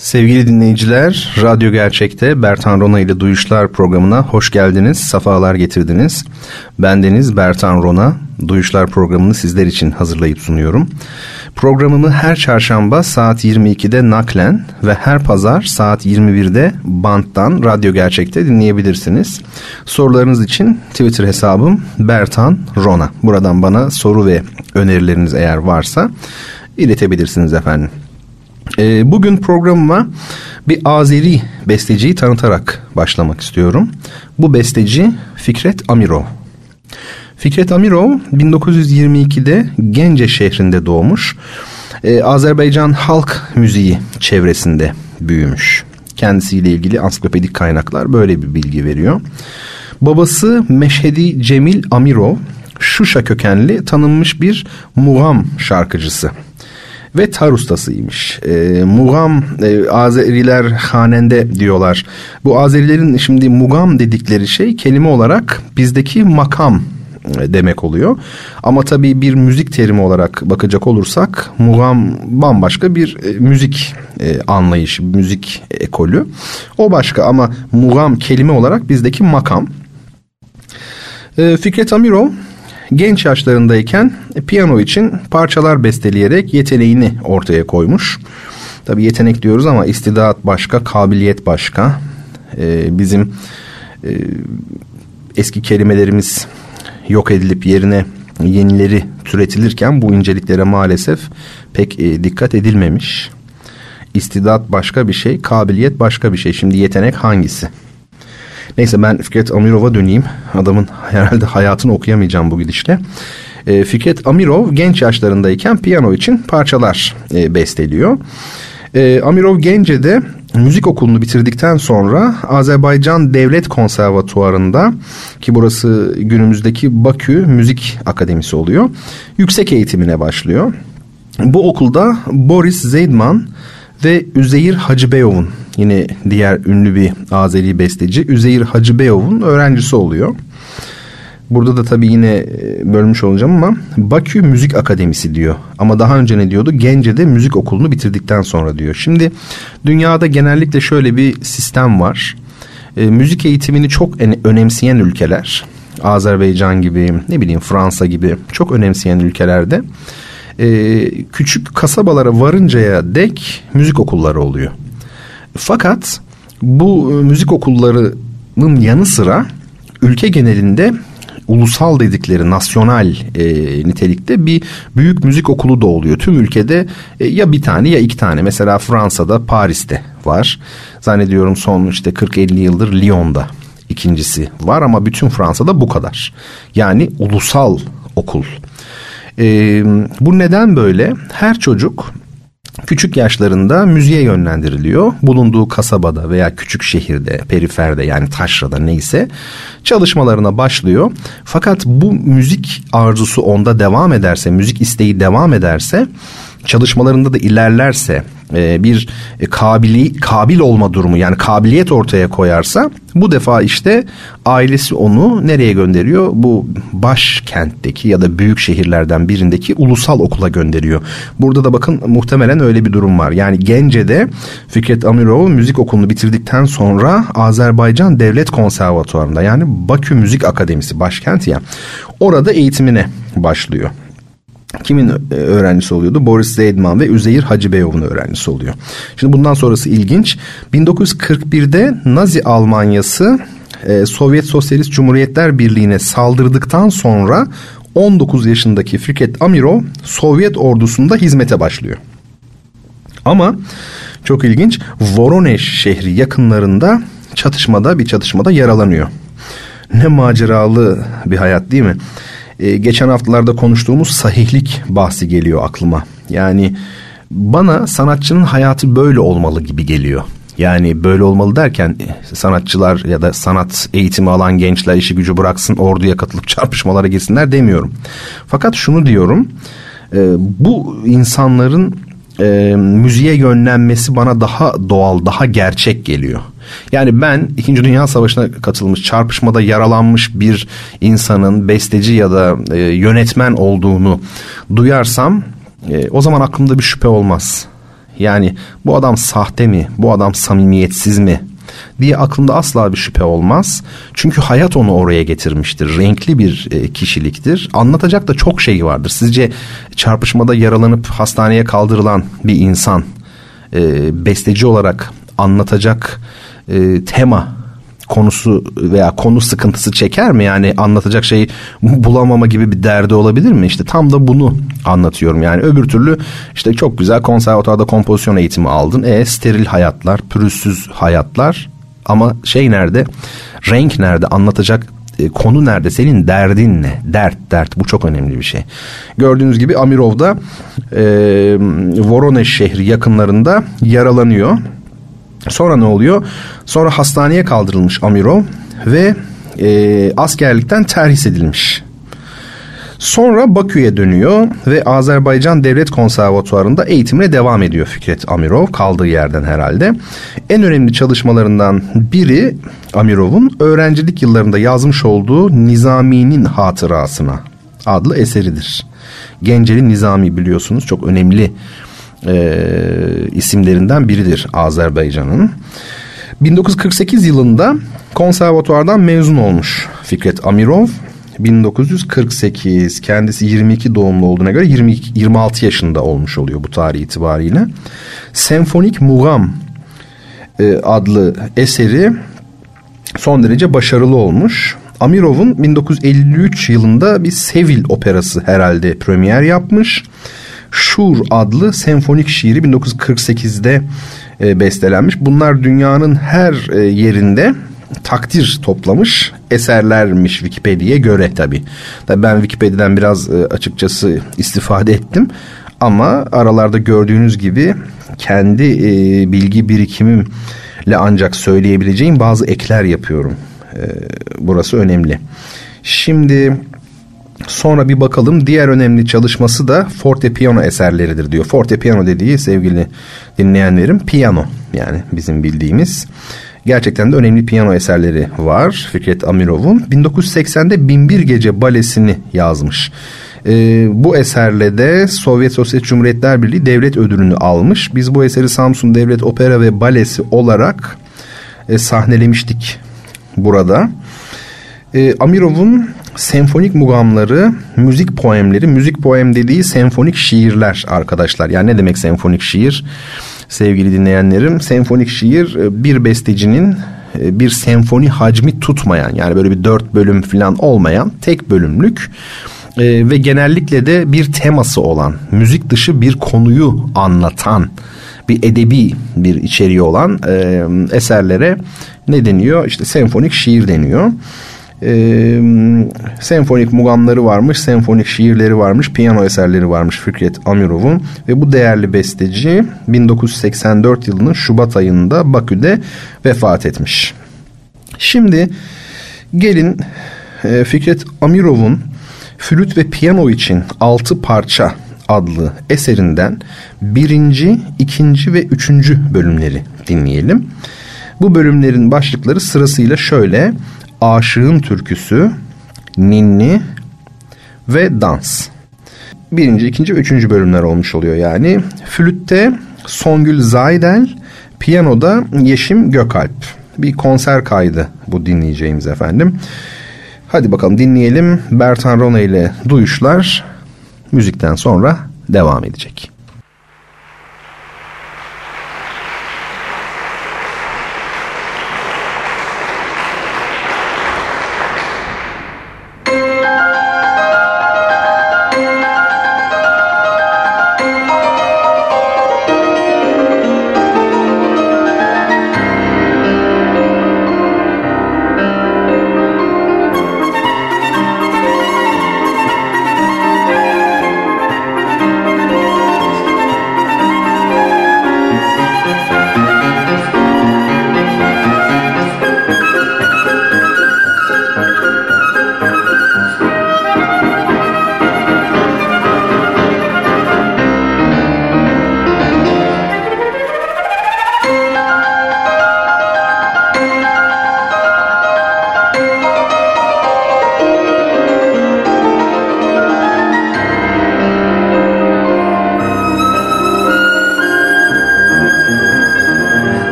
Sevgili dinleyiciler, Radyo Gerçek'te Bertan Rona ile Duyuşlar programına hoş geldiniz, safalar getirdiniz. Bendeniz Bertan Rona, Duyuşlar programını sizler için hazırlayıp sunuyorum. Programımı her çarşamba saat 22'de naklen ve her pazar saat 21'de banttan Radyo Gerçek'te dinleyebilirsiniz. Sorularınız için Twitter hesabım Bertan Rona. Buradan bana soru ve önerileriniz eğer varsa iletebilirsiniz efendim. E, bugün programıma bir Azeri besteciyi tanıtarak başlamak istiyorum. Bu besteci Fikret Amirov. Fikret Amirov 1922'de Gence şehrinde doğmuş. Ee, Azerbaycan halk müziği çevresinde büyümüş. Kendisiyle ilgili ansiklopedik kaynaklar böyle bir bilgi veriyor. Babası Meşhedi Cemil Amirov, Şuşa kökenli tanınmış bir mugam şarkıcısı ve tar ustasıymış. E, mugam e, Azeriler hanende diyorlar. Bu Azerilerin şimdi mugam dedikleri şey kelime olarak bizdeki makam e, demek oluyor. Ama tabii bir müzik terimi olarak bakacak olursak mugam bambaşka bir e, müzik e, anlayışı, müzik ekolü. O başka ama mugam kelime olarak bizdeki makam. Fikret Amirov genç yaşlarındayken piyano için parçalar besteleyerek yeteneğini ortaya koymuş. Tabii yetenek diyoruz ama istidat başka, kabiliyet başka. Ee, bizim e, eski kelimelerimiz yok edilip yerine yenileri türetilirken bu inceliklere maalesef pek e, dikkat edilmemiş. İstidat başka bir şey, kabiliyet başka bir şey. Şimdi yetenek hangisi? Neyse ben Fikret Amirov'a döneyim. Adamın herhalde hayatını okuyamayacağım bu gidişle. E, Fikret Amirov genç yaşlarındayken piyano için parçalar e, besteliyor. E, Amirov Gence'de müzik okulunu bitirdikten sonra Azerbaycan Devlet Konservatuvarı'nda ki burası günümüzdeki Bakü Müzik Akademisi oluyor. Yüksek eğitimine başlıyor. Bu okulda Boris Zeydman ve Üzeyir Hacıbeyov'un yine diğer ünlü bir Azeri besteci Üzeyir Hacıbeyov'un öğrencisi oluyor. Burada da tabii yine e, bölmüş olacağım ama Bakü Müzik Akademisi diyor. Ama daha önce ne diyordu? Gence'de müzik okulunu bitirdikten sonra diyor. Şimdi dünyada genellikle şöyle bir sistem var. E, müzik eğitimini çok önemseyen ülkeler, Azerbaycan gibi, ne bileyim Fransa gibi çok önemseyen ülkelerde e, küçük kasabalara varıncaya dek müzik okulları oluyor. Fakat bu e, müzik okullarının yanı sıra ülke genelinde ulusal dedikleri nasyonal e, nitelikte bir büyük müzik okulu da oluyor. Tüm ülkede e, ya bir tane ya iki tane. Mesela Fransa'da Paris'te var. Zannediyorum son işte 40-50 yıldır Lyon'da ikincisi var ama bütün Fransa'da bu kadar. Yani ulusal okul. E, bu neden böyle? Her çocuk küçük yaşlarında müziğe yönlendiriliyor. Bulunduğu kasabada veya küçük şehirde, periferde yani taşrada neyse çalışmalarına başlıyor. Fakat bu müzik arzusu onda devam ederse, müzik isteği devam ederse çalışmalarında da ilerlerse e, bir e, kabili kabil olma durumu yani kabiliyet ortaya koyarsa bu defa işte ailesi onu nereye gönderiyor? Bu başkentteki ya da büyük şehirlerden birindeki ulusal okula gönderiyor. Burada da bakın muhtemelen öyle bir durum var. Yani Gence'de Fikret Amirov müzik okulunu bitirdikten sonra Azerbaycan Devlet Konservatuvarı'nda yani Bakü Müzik Akademisi başkent ya orada eğitimine başlıyor. Kimin e, öğrencisi oluyordu? Boris Zeydman ve Üzeyir Hacıbeyov'un öğrencisi oluyor. Şimdi bundan sonrası ilginç. 1941'de Nazi Almanyası e, Sovyet Sosyalist Cumhuriyetler Birliği'ne saldırdıktan sonra 19 yaşındaki Fikret Amirov Sovyet ordusunda hizmete başlıyor. Ama çok ilginç Voronezh şehri yakınlarında çatışmada bir çatışmada yaralanıyor. Ne maceralı bir hayat değil mi? E, geçen haftalarda konuştuğumuz sahihlik bahsi geliyor aklıma. Yani bana sanatçının hayatı böyle olmalı gibi geliyor. Yani böyle olmalı derken e, sanatçılar ya da sanat eğitimi alan gençler işi gücü bıraksın orduya katılıp çarpışmalara girsinler demiyorum. Fakat şunu diyorum e, bu insanların e, müziğe yönlenmesi bana daha doğal, daha gerçek geliyor. Yani ben İkinci Dünya Savaşı'na katılmış, çarpışmada yaralanmış bir insanın besteci ya da e, yönetmen olduğunu duyarsam e, o zaman aklımda bir şüphe olmaz. Yani bu adam sahte mi? Bu adam samimiyetsiz mi? diye aklımda asla bir şüphe olmaz. Çünkü hayat onu oraya getirmiştir. Renkli bir e, kişiliktir. Anlatacak da çok şey vardır. Sizce çarpışmada yaralanıp hastaneye kaldırılan bir insan e, besteci olarak anlatacak e, tema konusu veya konu sıkıntısı çeker mi? Yani anlatacak şey bulamama gibi bir derdi olabilir mi? İşte tam da bunu anlatıyorum. Yani öbür türlü işte çok güzel konservatuarda kompozisyon eğitimi aldın. E steril hayatlar, pürüzsüz hayatlar ama şey nerede? Renk nerede? Anlatacak e, konu nerede? Senin derdin ne? Dert, dert. Bu çok önemli bir şey. Gördüğünüz gibi Amirov'da e, Voronezh şehri yakınlarında yaralanıyor. Sonra ne oluyor? Sonra hastaneye kaldırılmış Amirov ve e, askerlikten terhis edilmiş. Sonra Bakü'ye dönüyor ve Azerbaycan Devlet Konservatuvarı'nda eğitimine devam ediyor Fikret Amirov kaldığı yerden herhalde. En önemli çalışmalarından biri Amirov'un öğrencilik yıllarında yazmış olduğu Nizami'nin hatırasına adlı eseridir. Genceli Nizami biliyorsunuz çok önemli e, isimlerinden biridir Azerbaycan'ın. 1948 yılında konservatuardan mezun olmuş Fikret Amirov. 1948 kendisi 22 doğumlu olduğuna göre 22, 26 yaşında olmuş oluyor bu tarih itibariyle. Senfonik Mugam e, adlı eseri son derece başarılı olmuş. Amirov'un 1953 yılında bir Sevil operası herhalde premier yapmış. Şur adlı senfonik şiiri 1948'de e, bestelenmiş. Bunlar dünyanın her e, yerinde takdir toplamış eserlermiş Wikipedia'ya göre tabi. Tabi ben Wikipedia'dan biraz e, açıkçası istifade ettim. Ama aralarda gördüğünüz gibi kendi e, bilgi birikimimle ancak söyleyebileceğim bazı ekler yapıyorum. E, burası önemli. Şimdi Sonra bir bakalım diğer önemli çalışması da forte piyano eserleridir diyor. Forte piyano dediği sevgili dinleyenlerim piyano yani bizim bildiğimiz. Gerçekten de önemli piyano eserleri var Fikret Amirov'un. 1980'de Binbir Gece balesini yazmış. Ee, bu eserle de Sovyet Sosyalist Cumhuriyetler Birliği devlet ödülünü almış. Biz bu eseri Samsun Devlet Opera ve Balesi olarak e, sahnelemiştik burada. E, Amirov'un senfonik mugamları, müzik poemleri, müzik poem dediği senfonik şiirler arkadaşlar. Yani ne demek senfonik şiir? Sevgili dinleyenlerim, senfonik şiir e, bir bestecinin e, bir senfoni hacmi tutmayan yani böyle bir dört bölüm falan olmayan tek bölümlük e, ve genellikle de bir teması olan müzik dışı bir konuyu anlatan bir edebi bir içeriği olan eserlere ne deniyor? İşte senfonik şiir deniyor e, senfonik mugamları varmış, senfonik şiirleri varmış, piyano eserleri varmış Fikret Amirov'un ve bu değerli besteci 1984 yılının Şubat ayında Bakü'de vefat etmiş. Şimdi gelin e, Fikret Amirov'un flüt ve piyano için altı parça adlı eserinden birinci, ikinci ve üçüncü bölümleri dinleyelim. Bu bölümlerin başlıkları sırasıyla şöyle Aşığın Türküsü, Ninni ve Dans. Birinci, ikinci ve üçüncü bölümler olmuş oluyor yani. Flütte Songül Zaydel, piyanoda Yeşim Gökalp. Bir konser kaydı bu dinleyeceğimiz efendim. Hadi bakalım dinleyelim. Bertan Rona ile Duyuşlar müzikten sonra devam edecek.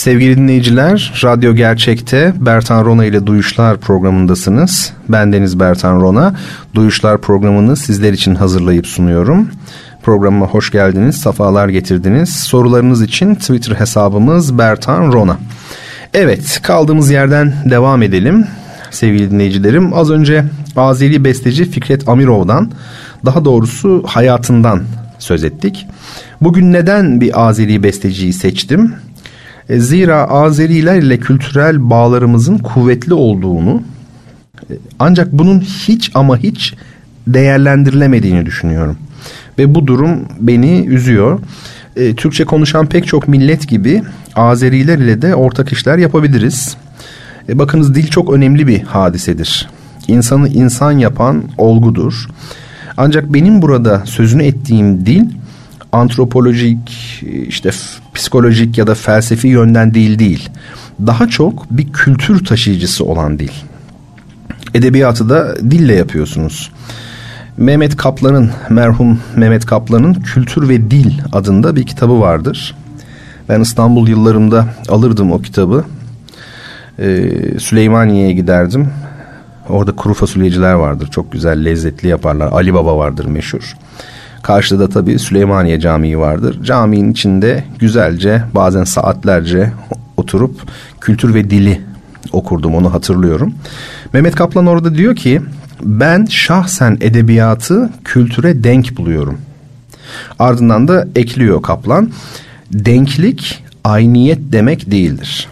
Sevgili dinleyiciler, Radyo Gerçek'te Bertan Rona ile Duyuşlar programındasınız. Ben Deniz Bertan Rona. Duyuşlar programını sizler için hazırlayıp sunuyorum. Programıma hoş geldiniz, safalar getirdiniz. Sorularınız için Twitter hesabımız Bertan Rona. Evet, kaldığımız yerden devam edelim sevgili dinleyicilerim. Az önce Azeri besteci Fikret Amirov'dan, daha doğrusu hayatından söz ettik. Bugün neden bir Azeri besteciyi seçtim? E, zira Azeriler ile kültürel bağlarımızın kuvvetli olduğunu e, ancak bunun hiç ama hiç değerlendirilemediğini düşünüyorum. Ve bu durum beni üzüyor. E, Türkçe konuşan pek çok millet gibi Azeriler ile de ortak işler yapabiliriz. Bakınız dil çok önemli bir hadisedir. İnsanı insan yapan olgudur. Ancak benim burada sözünü ettiğim dil antropolojik, işte psikolojik ya da felsefi yönden değil değil. Daha çok bir kültür taşıyıcısı olan dil. Edebiyatı da dille yapıyorsunuz. Mehmet Kaplan'ın, merhum Mehmet Kaplan'ın Kültür ve Dil adında bir kitabı vardır. Ben İstanbul yıllarımda alırdım o kitabı. Ee, Süleymaniye'ye giderdim. Orada kuru fasulyeciler vardır. Çok güzel, lezzetli yaparlar. Ali Baba vardır meşhur. Karşıda da tabii Süleymaniye Camii vardır. Caminin içinde güzelce bazen saatlerce oturup kültür ve dili okurdum onu hatırlıyorum. Mehmet Kaplan orada diyor ki ben şahsen edebiyatı kültüre denk buluyorum. Ardından da ekliyor Kaplan. Denklik ayniyet demek değildir.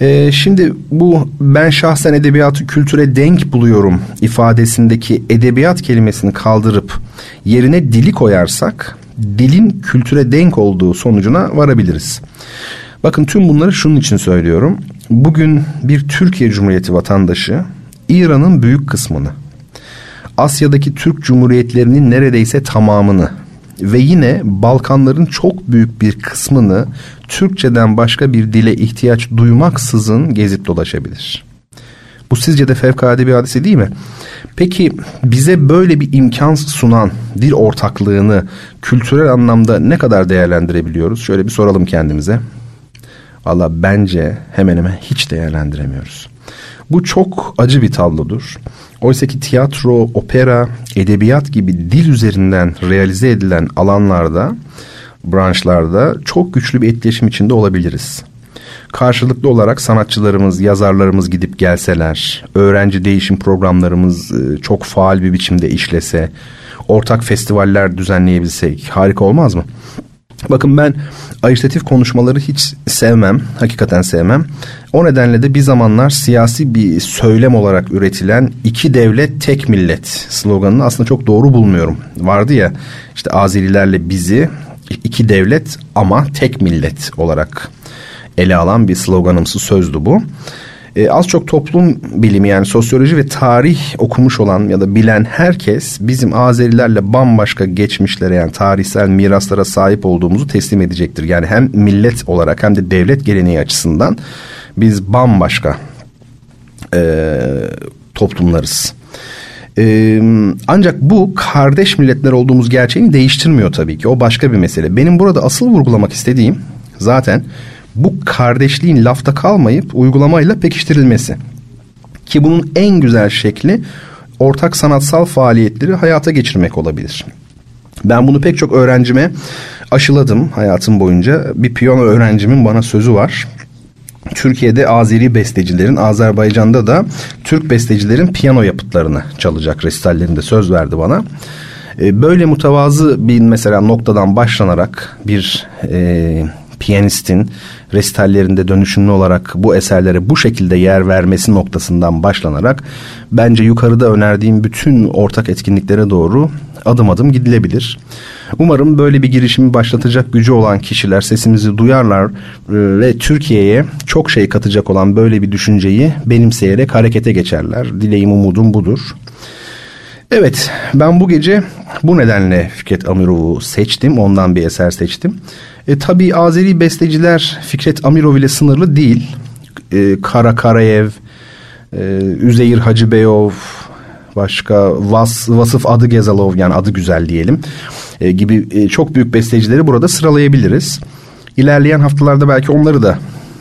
Ee, şimdi bu ben şahsen edebiyatı kültüre denk buluyorum ifadesindeki edebiyat kelimesini kaldırıp yerine dili koyarsak dilin kültüre denk olduğu sonucuna varabiliriz. Bakın tüm bunları şunun için söylüyorum. Bugün bir Türkiye Cumhuriyeti vatandaşı İran'ın büyük kısmını, Asya'daki Türk Cumhuriyetlerinin neredeyse tamamını ve yine Balkanların çok büyük bir kısmını Türkçeden başka bir dile ihtiyaç duymaksızın gezip dolaşabilir. Bu sizce de fevkalade bir hadise değil mi? Peki bize böyle bir imkan sunan dil ortaklığını kültürel anlamda ne kadar değerlendirebiliyoruz? Şöyle bir soralım kendimize. Valla bence hemen hemen hiç değerlendiremiyoruz. Bu çok acı bir tablodur. Oysa ki tiyatro, opera, edebiyat gibi dil üzerinden realize edilen alanlarda, branşlarda çok güçlü bir etkileşim içinde olabiliriz. Karşılıklı olarak sanatçılarımız, yazarlarımız gidip gelseler, öğrenci değişim programlarımız e, çok faal bir biçimde işlese, ortak festivaller düzenleyebilsek harika olmaz mı? Bakın ben ajitatif konuşmaları hiç sevmem, hakikaten sevmem. O nedenle de bir zamanlar siyasi bir söylem olarak üretilen iki devlet tek millet sloganını aslında çok doğru bulmuyorum. Vardı ya işte Azerilerle bizi iki devlet ama tek millet olarak ele alan bir sloganımsı sözdü bu. E, az çok toplum bilimi yani sosyoloji ve tarih okumuş olan ya da bilen herkes bizim Azerilerle bambaşka geçmişlere yani tarihsel miraslara sahip olduğumuzu teslim edecektir. Yani hem millet olarak hem de devlet geleneği açısından biz bambaşka e, toplumlarız. Ee, ancak bu kardeş milletler olduğumuz gerçeğini değiştirmiyor tabii ki. O başka bir mesele. Benim burada asıl vurgulamak istediğim zaten bu kardeşliğin lafta kalmayıp uygulamayla pekiştirilmesi. Ki bunun en güzel şekli ortak sanatsal faaliyetleri hayata geçirmek olabilir. Ben bunu pek çok öğrencime aşıladım hayatım boyunca. Bir piyano öğrencimin bana sözü var. Türkiye'de Azeri bestecilerin, Azerbaycan'da da Türk bestecilerin piyano yapıtlarını çalacak restallerinde söz verdi bana. Ee, böyle mutavazı bir mesela noktadan başlanarak bir e, piyanistin restallerinde dönüşümlü olarak bu eserlere bu şekilde yer vermesi noktasından başlanarak bence yukarıda önerdiğim bütün ortak etkinliklere doğru adım adım gidilebilir. Umarım böyle bir girişimi başlatacak gücü olan kişiler sesimizi duyarlar e, ve Türkiye'ye çok şey katacak olan böyle bir düşünceyi benimseyerek harekete geçerler. Dileğim umudum budur. Evet ben bu gece bu nedenle Fikret Amirov'u seçtim. Ondan bir eser seçtim. E, tabii Azeri besteciler Fikret Amirov ile sınırlı değil. E, Kara Karayev, e, Üzeyir Hacıbeyov, başka Vas, Vasıf Adı Gezalov yani adı güzel diyelim e, gibi e, çok büyük bestecileri burada sıralayabiliriz. İlerleyen haftalarda belki onları da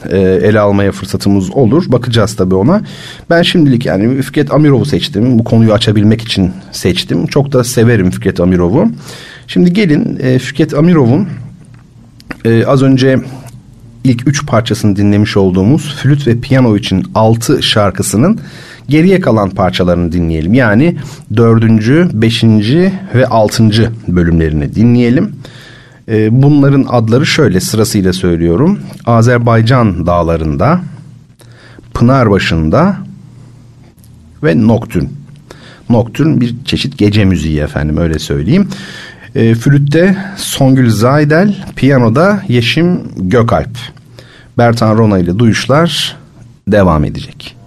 e, ele almaya fırsatımız olur. Bakacağız tabii ona. Ben şimdilik yani Fikret Amirov'u seçtim. Bu konuyu açabilmek için seçtim. Çok da severim Fikret Amirov'u. Şimdi gelin e, Fikret Amirov'un e, az önce ilk üç parçasını dinlemiş olduğumuz flüt ve piyano için altı şarkısının geriye kalan parçalarını dinleyelim. Yani dördüncü, beşinci ve altıncı bölümlerini dinleyelim. Ee, bunların adları şöyle sırasıyla söylüyorum. Azerbaycan dağlarında, Pınarbaşı'nda ve Noktürn. Noktürn bir çeşit gece müziği efendim öyle söyleyeyim. E, flütte Songül Zaydel, piyanoda Yeşim Gökalp. Bertan Rona ile duyuşlar devam edecek.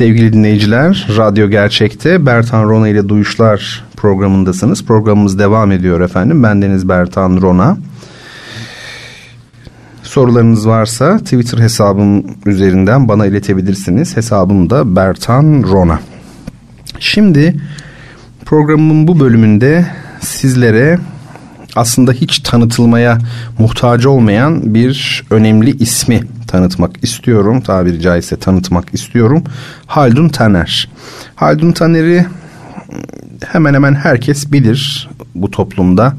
Sevgili dinleyiciler, Radyo Gerçek'te Bertan Rona ile Duyuşlar programındasınız. Programımız devam ediyor efendim. Ben Deniz Bertan Rona. Sorularınız varsa Twitter hesabım üzerinden bana iletebilirsiniz. Hesabım da Bertan Rona. Şimdi programımın bu bölümünde sizlere aslında hiç tanıtılmaya muhtaç olmayan bir önemli ismi tanıtmak istiyorum. Tabiri caizse tanıtmak istiyorum. Haldun Taner. Haldun Taner'i hemen hemen herkes bilir bu toplumda.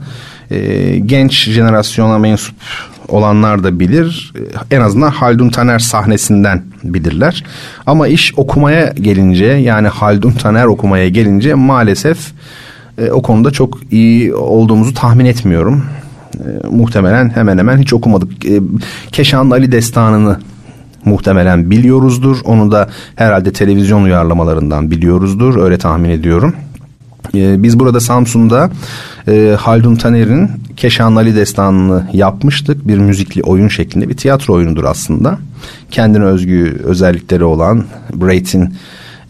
Ee, genç jenerasyona mensup olanlar da bilir. En azından Haldun Taner sahnesinden bilirler. Ama iş okumaya gelince yani Haldun Taner okumaya gelince maalesef e, o konuda çok iyi olduğumuzu tahmin etmiyorum. E, muhtemelen hemen hemen hiç okumadık. E, Keşanlı Ali Destanı'nı muhtemelen biliyoruzdur. Onu da herhalde televizyon uyarlamalarından biliyoruzdur. Öyle tahmin ediyorum. E, biz burada Samsun'da e, Haldun Taner'in Keşanlı Ali Destanı'nı yapmıştık. Bir müzikli oyun şeklinde bir tiyatro oyunudur aslında. Kendine özgü özellikleri olan Braith'in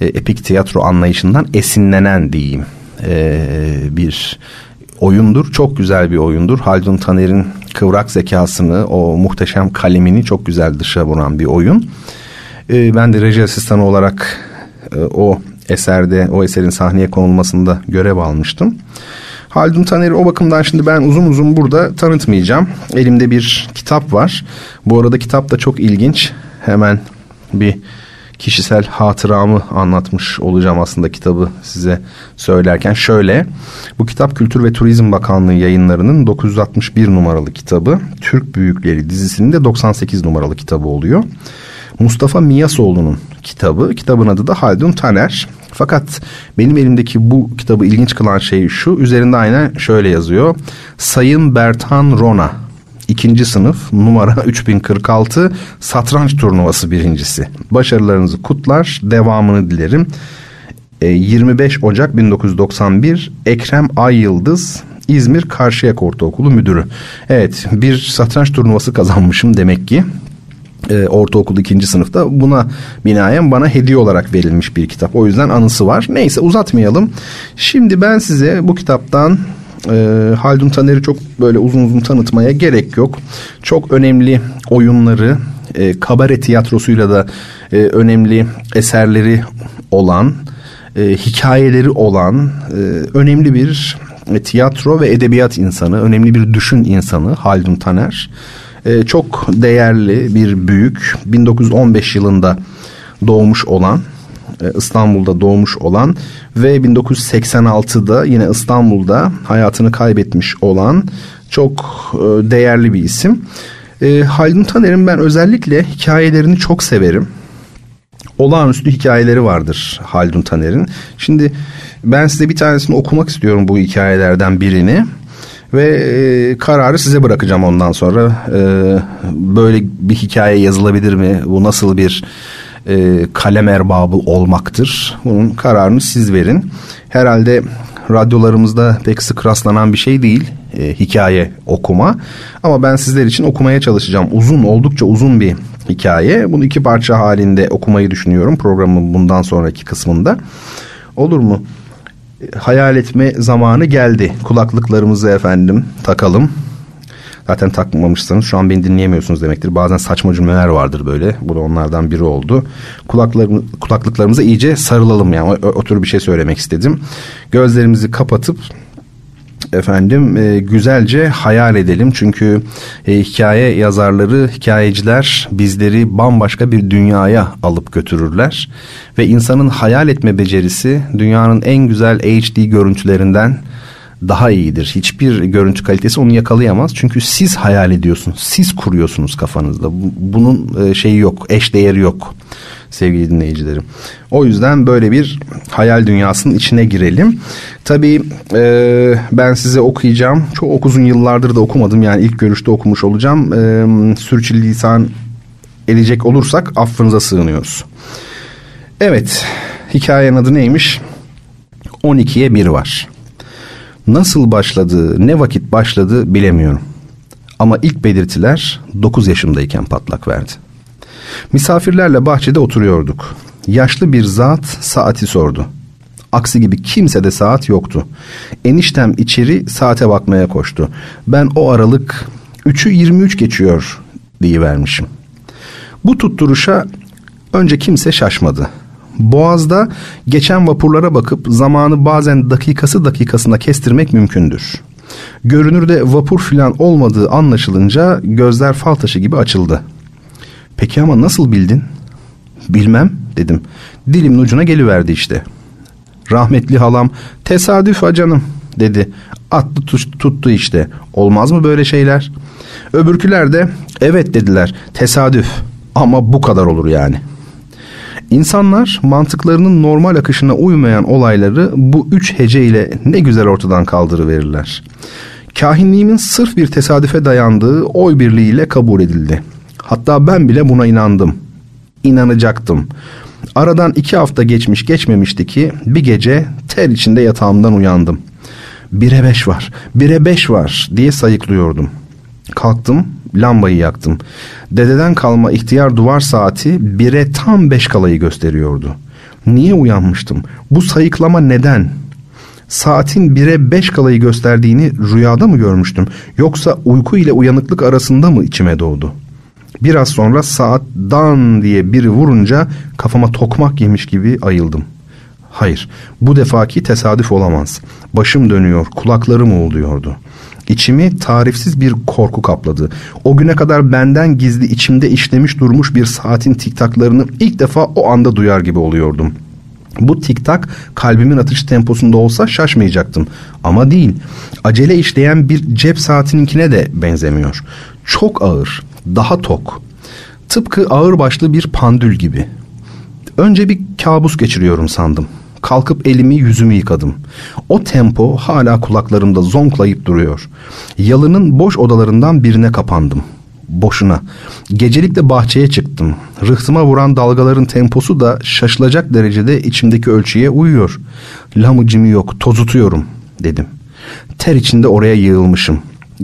e, epik tiyatro anlayışından esinlenen diyeyim e, bir oyundur. Çok güzel bir oyundur. Haldun Taner'in kıvrak zekasını, o muhteşem kalemini çok güzel dışa vuran bir oyun. E, ben de reji asistanı olarak e, o eserde, o eserin sahneye konulmasında görev almıştım. Haldun Taner'i o bakımdan şimdi ben uzun uzun burada tanıtmayacağım. Elimde bir kitap var. Bu arada kitap da çok ilginç. Hemen bir kişisel hatıramı anlatmış olacağım aslında kitabı size söylerken. Şöyle, bu kitap Kültür ve Turizm Bakanlığı yayınlarının 961 numaralı kitabı. Türk Büyükleri dizisinin de 98 numaralı kitabı oluyor. Mustafa Miyasoğlu'nun kitabı. Kitabın adı da Haldun Taner. Fakat benim elimdeki bu kitabı ilginç kılan şey şu. Üzerinde aynen şöyle yazıyor. Sayın Bertan Rona ikinci sınıf numara 3046 satranç turnuvası birincisi. Başarılarınızı kutlar, devamını dilerim. E, 25 Ocak 1991 Ekrem Ay Yıldız İzmir Karşıyak Ortaokulu müdürü. Evet bir satranç turnuvası kazanmışım demek ki e, ortaokul ikinci sınıfta buna binaen bana hediye olarak verilmiş bir kitap. O yüzden anısı var. Neyse uzatmayalım. Şimdi ben size bu kitaptan e, Haldun Taner'i çok böyle uzun uzun tanıtmaya gerek yok. Çok önemli oyunları, e, kabare tiyatrosuyla da e, önemli eserleri olan, e, hikayeleri olan e, önemli bir e, tiyatro ve edebiyat insanı, önemli bir düşün insanı Haldun Taner. E, çok değerli bir büyük, 1915 yılında doğmuş olan İstanbul'da doğmuş olan ve 1986'da yine İstanbul'da hayatını kaybetmiş olan çok e, değerli bir isim. E, Haldun Taner'in ben özellikle hikayelerini çok severim. Olağanüstü hikayeleri vardır Haldun Taner'in. Şimdi ben size bir tanesini okumak istiyorum bu hikayelerden birini ve e, kararı size bırakacağım ondan sonra. E, böyle bir hikaye yazılabilir mi? Bu nasıl bir e, kalem erbabı olmaktır. Bunun kararını siz verin. Herhalde radyolarımızda pek sık rastlanan bir şey değil e, hikaye okuma. Ama ben sizler için okumaya çalışacağım. Uzun oldukça uzun bir hikaye. Bunu iki parça halinde okumayı düşünüyorum programın bundan sonraki kısmında. Olur mu? Hayal etme zamanı geldi. Kulaklıklarımızı efendim takalım. Zaten takmamışsanız şu an beni dinleyemiyorsunuz demektir. Bazen saçma cümleler vardır böyle. Bu da onlardan biri oldu. Kulaklarım, kulaklıklarımıza iyice sarılalım yani. O, o tür bir şey söylemek istedim. Gözlerimizi kapatıp efendim e, güzelce hayal edelim çünkü e, hikaye yazarları hikayeciler bizleri bambaşka bir dünyaya alıp götürürler ve insanın hayal etme becerisi dünyanın en güzel HD görüntülerinden daha iyidir. Hiçbir görüntü kalitesi onu yakalayamaz. Çünkü siz hayal ediyorsunuz. Siz kuruyorsunuz kafanızda. Bunun e, şeyi yok. Eş değeri yok sevgili dinleyicilerim. O yüzden böyle bir hayal dünyasının içine girelim. Tabii e, ben size okuyacağım. Çok uzun yıllardır da okumadım. Yani ilk görüşte okumuş olacağım. E, sürçülisan edecek olursak affınıza sığınıyoruz. Evet, hikayenin adı neymiş? 12'ye 1 var. Nasıl başladı, ne vakit başladı bilemiyorum. Ama ilk belirtiler 9 yaşımdayken patlak verdi. Misafirlerle bahçede oturuyorduk. Yaşlı bir zat saati sordu. Aksi gibi kimse de saat yoktu. Eniştem içeri saate bakmaya koştu. Ben o aralık 3'ü 23 geçiyor diye vermişim. Bu tutturuşa önce kimse şaşmadı. Boğaz'da geçen vapurlara bakıp zamanı bazen dakikası dakikasına kestirmek mümkündür. Görünürde vapur filan olmadığı anlaşılınca gözler fal taşı gibi açıldı. Peki ama nasıl bildin? Bilmem dedim. Dilimin ucuna geliverdi işte. Rahmetli halam tesadüf acanım dedi. Attı tuttu işte. Olmaz mı böyle şeyler? Öbürküler de evet dediler. Tesadüf ama bu kadar olur yani. İnsanlar mantıklarının normal akışına uymayan olayları bu üç hece ile ne güzel ortadan kaldırıverirler. Kahinliğimin sırf bir tesadüfe dayandığı oy birliğiyle kabul edildi. Hatta ben bile buna inandım. İnanacaktım. Aradan iki hafta geçmiş geçmemişti ki bir gece ter içinde yatağımdan uyandım. Bire beş var, bire beş var diye sayıklıyordum. Kalktım, lambayı yaktım. Dededen kalma ihtiyar duvar saati bire tam beş kalayı gösteriyordu. Niye uyanmıştım? Bu sayıklama neden? Saatin bire beş kalayı gösterdiğini rüyada mı görmüştüm? Yoksa uyku ile uyanıklık arasında mı içime doğdu? Biraz sonra saat dan diye biri vurunca kafama tokmak yemiş gibi ayıldım. Hayır, bu defaki tesadüf olamaz. Başım dönüyor, kulaklarım uğulduyordu. İçimi tarifsiz bir korku kapladı. O güne kadar benden gizli içimde işlemiş durmuş bir saatin tiktaklarını ilk defa o anda duyar gibi oluyordum. Bu tiktak kalbimin atış temposunda olsa şaşmayacaktım. Ama değil. Acele işleyen bir cep saatininkine de benzemiyor. Çok ağır, daha tok. Tıpkı ağır başlı bir pandül gibi. Önce bir kabus geçiriyorum sandım. Kalkıp elimi yüzümü yıkadım. O tempo hala kulaklarımda zonklayıp duruyor. Yalının boş odalarından birine kapandım. Boşuna. Gecelikle bahçeye çıktım. Rıhtıma vuran dalgaların temposu da şaşılacak derecede içimdeki ölçüye uyuyor. Lamıcımı yok, tozutuyorum dedim. Ter içinde oraya yığılmışım.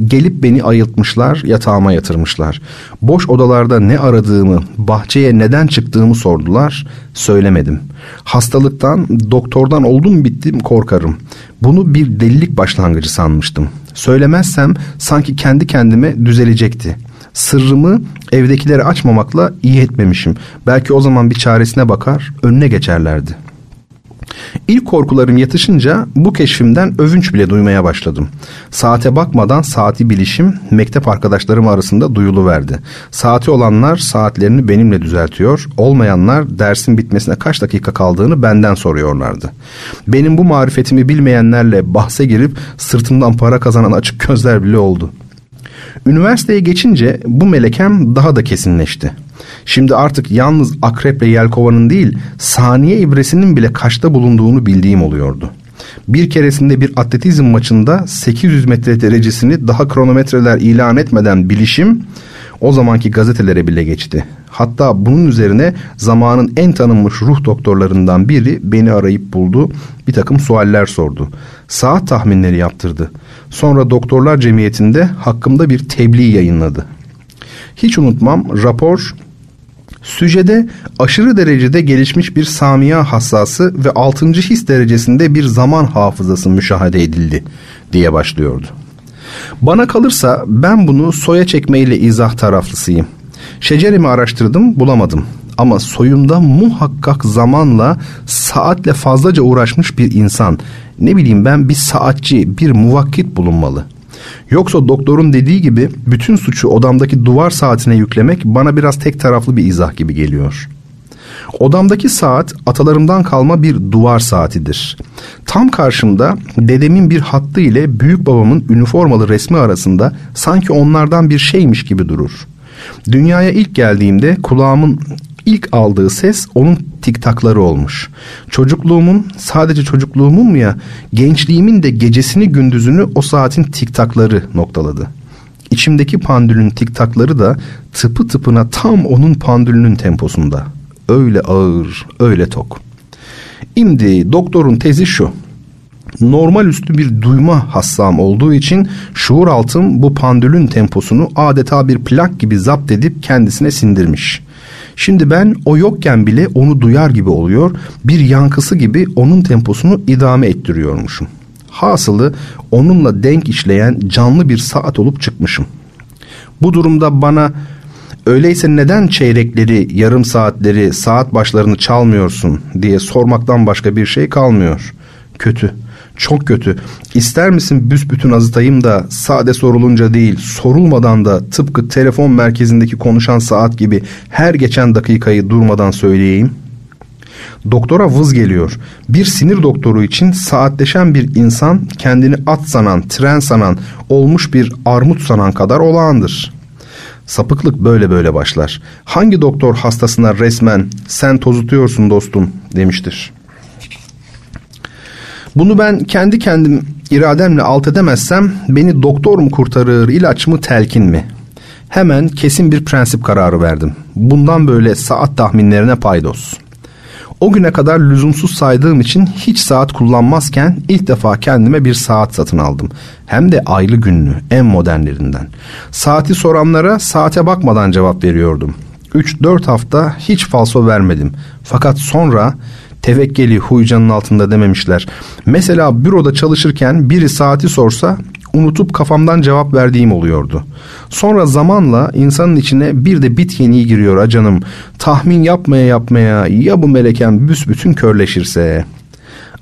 Gelip beni ayıltmışlar, yatağıma yatırmışlar. Boş odalarda ne aradığımı, bahçeye neden çıktığımı sordular. Söylemedim. Hastalıktan, doktordan oldum bittim korkarım. Bunu bir delilik başlangıcı sanmıştım. Söylemezsem sanki kendi kendime düzelecekti. Sırrımı evdekilere açmamakla iyi etmemişim. Belki o zaman bir çaresine bakar, önüne geçerlerdi.'' İlk korkularım yatışınca bu keşfimden övünç bile duymaya başladım. Saate bakmadan saati bilişim mektep arkadaşlarım arasında duyuluverdi. Saati olanlar saatlerini benimle düzeltiyor, olmayanlar dersin bitmesine kaç dakika kaldığını benden soruyorlardı. Benim bu marifetimi bilmeyenlerle bahse girip sırtımdan para kazanan açık gözler bile oldu. Üniversiteye geçince bu melekem daha da kesinleşti. Şimdi artık yalnız akreple yelkovanın değil saniye ibresinin bile kaçta bulunduğunu bildiğim oluyordu. Bir keresinde bir atletizm maçında 800 metre derecesini daha kronometreler ilan etmeden bilişim o zamanki gazetelere bile geçti. Hatta bunun üzerine zamanın en tanınmış ruh doktorlarından biri beni arayıp buldu. Bir takım sualler sordu. Saat tahminleri yaptırdı. Sonra Doktorlar Cemiyeti'nde hakkımda bir tebliğ yayınladı. Hiç unutmam rapor Süjede aşırı derecede gelişmiş bir samiya hassası ve altıncı his derecesinde bir zaman hafızası müşahede edildi diye başlıyordu. Bana kalırsa ben bunu soya çekmeyle izah taraflısıyım. Şecerimi araştırdım bulamadım. Ama soyumda muhakkak zamanla saatle fazlaca uğraşmış bir insan. Ne bileyim ben bir saatçi, bir muvakkit bulunmalı.'' Yoksa doktorun dediği gibi bütün suçu odamdaki duvar saatine yüklemek bana biraz tek taraflı bir izah gibi geliyor. Odamdaki saat atalarımdan kalma bir duvar saatidir. Tam karşımda dedemin bir hattı ile büyük babamın üniformalı resmi arasında sanki onlardan bir şeymiş gibi durur. Dünyaya ilk geldiğimde kulağımın ilk aldığı ses onun tiktakları olmuş. Çocukluğumun sadece çocukluğumun mu ya gençliğimin de gecesini gündüzünü o saatin tiktakları noktaladı. İçimdeki pandülün tiktakları da tıpı tıpına tam onun pandülünün temposunda. Öyle ağır, öyle tok. Şimdi doktorun tezi şu. Normal üstü bir duyma hassam olduğu için şuur altım bu pandülün temposunu adeta bir plak gibi zapt edip kendisine sindirmiş. Şimdi ben o yokken bile onu duyar gibi oluyor, bir yankısı gibi onun temposunu idame ettiriyormuşum. Hasılı onunla denk işleyen canlı bir saat olup çıkmışım. Bu durumda bana öyleyse neden çeyrekleri, yarım saatleri, saat başlarını çalmıyorsun diye sormaktan başka bir şey kalmıyor. Kötü, çok kötü. İster misin büsbütün azıtayım da sade sorulunca değil, sorulmadan da tıpkı telefon merkezindeki konuşan saat gibi her geçen dakikayı durmadan söyleyeyim?'' Doktora vız geliyor. Bir sinir doktoru için saatleşen bir insan kendini at sanan, tren sanan, olmuş bir armut sanan kadar olağandır. Sapıklık böyle böyle başlar. Hangi doktor hastasına resmen sen tozutuyorsun dostum demiştir. Bunu ben kendi kendim irademle alt edemezsem beni doktor mu kurtarır, ilaç mı, telkin mi? Hemen kesin bir prensip kararı verdim. Bundan böyle saat tahminlerine paydos. O güne kadar lüzumsuz saydığım için hiç saat kullanmazken ilk defa kendime bir saat satın aldım. Hem de aylı günlü, en modernlerinden. Saati soranlara saate bakmadan cevap veriyordum. 3-4 hafta hiç falso vermedim. Fakat sonra tevekkeli huycanın altında dememişler. Mesela büroda çalışırken biri saati sorsa unutup kafamdan cevap verdiğim oluyordu. Sonra zamanla insanın içine bir de bit yeniği giriyor a canım. Tahmin yapmaya yapmaya ya bu meleken büsbütün körleşirse.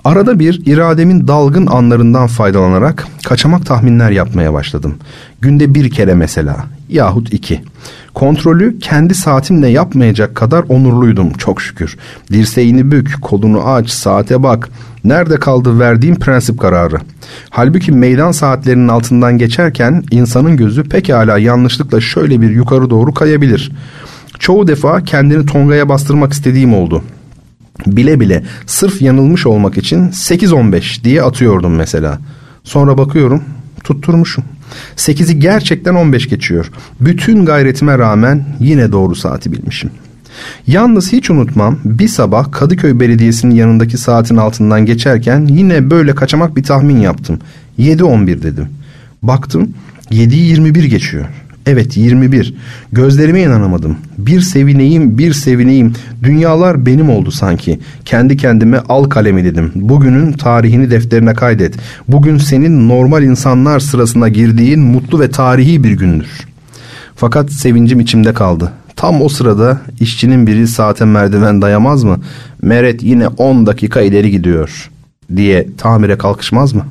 Arada bir irademin dalgın anlarından faydalanarak kaçamak tahminler yapmaya başladım. Günde bir kere mesela yahut iki. Kontrolü kendi saatimle yapmayacak kadar onurluydum çok şükür. Dirseğini bük, kolunu aç, saate bak. Nerede kaldı verdiğim prensip kararı. Halbuki meydan saatlerinin altından geçerken insanın gözü pekala yanlışlıkla şöyle bir yukarı doğru kayabilir. Çoğu defa kendini tongaya bastırmak istediğim oldu. Bile bile sırf yanılmış olmak için 8-15 diye atıyordum mesela. Sonra bakıyorum tutturmuşum. 8'i gerçekten 15 geçiyor. Bütün gayretime rağmen yine doğru saati bilmişim. Yalnız hiç unutmam bir sabah Kadıköy Belediyesi'nin yanındaki saatin altından geçerken yine böyle kaçamak bir tahmin yaptım. 7.11 dedim. Baktım 7'yi 21 geçiyor. Evet 21. Gözlerime inanamadım. Bir sevineyim, bir sevineyim. Dünyalar benim oldu sanki. Kendi kendime al kalemi dedim. Bugünün tarihini defterine kaydet. Bugün senin normal insanlar sırasına girdiğin mutlu ve tarihi bir gündür. Fakat sevincim içimde kaldı. Tam o sırada işçinin biri saate merdiven dayamaz mı? Meret yine 10 dakika ileri gidiyor diye tamire kalkışmaz mı?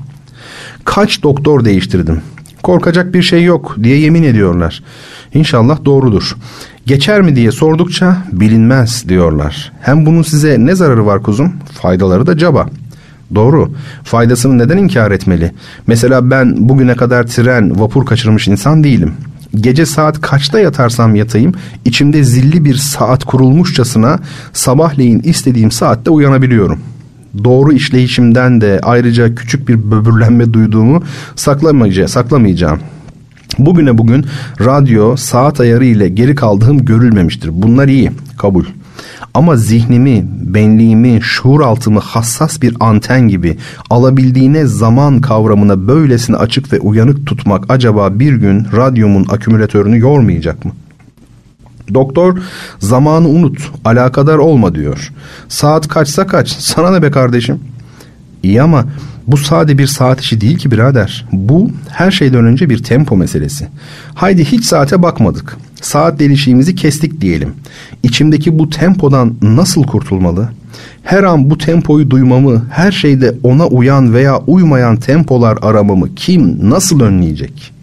Kaç doktor değiştirdim. Korkacak bir şey yok diye yemin ediyorlar. İnşallah doğrudur. Geçer mi diye sordukça bilinmez diyorlar. Hem bunun size ne zararı var kuzum? Faydaları da caba. Doğru. Faydasını neden inkar etmeli? Mesela ben bugüne kadar tren, vapur kaçırmış insan değilim. Gece saat kaçta yatarsam yatayım, içimde zilli bir saat kurulmuşçasına sabahleyin istediğim saatte uyanabiliyorum.'' Doğru işleyişimden de ayrıca küçük bir böbürlenme duyduğumu saklamayacağım. saklamayacağım. Bugüne bugün radyo saat ayarı ile geri kaldığım görülmemiştir. Bunlar iyi, kabul. Ama zihnimi, benliğimi, şuur altımı hassas bir anten gibi alabildiğine zaman kavramına böylesine açık ve uyanık tutmak acaba bir gün radyomun akümülatörünü yormayacak mı? Doktor zamanı unut, alakadar olma diyor. Saat kaçsa kaç, sana ne be kardeşim? İyi ama bu sade bir saat işi değil ki birader. Bu her şeyden önce bir tempo meselesi. Haydi hiç saate bakmadık. Saat delişiğimizi kestik diyelim. İçimdeki bu tempodan nasıl kurtulmalı? Her an bu tempoyu duymamı, her şeyde ona uyan veya uymayan tempolar aramamı kim nasıl önleyecek?''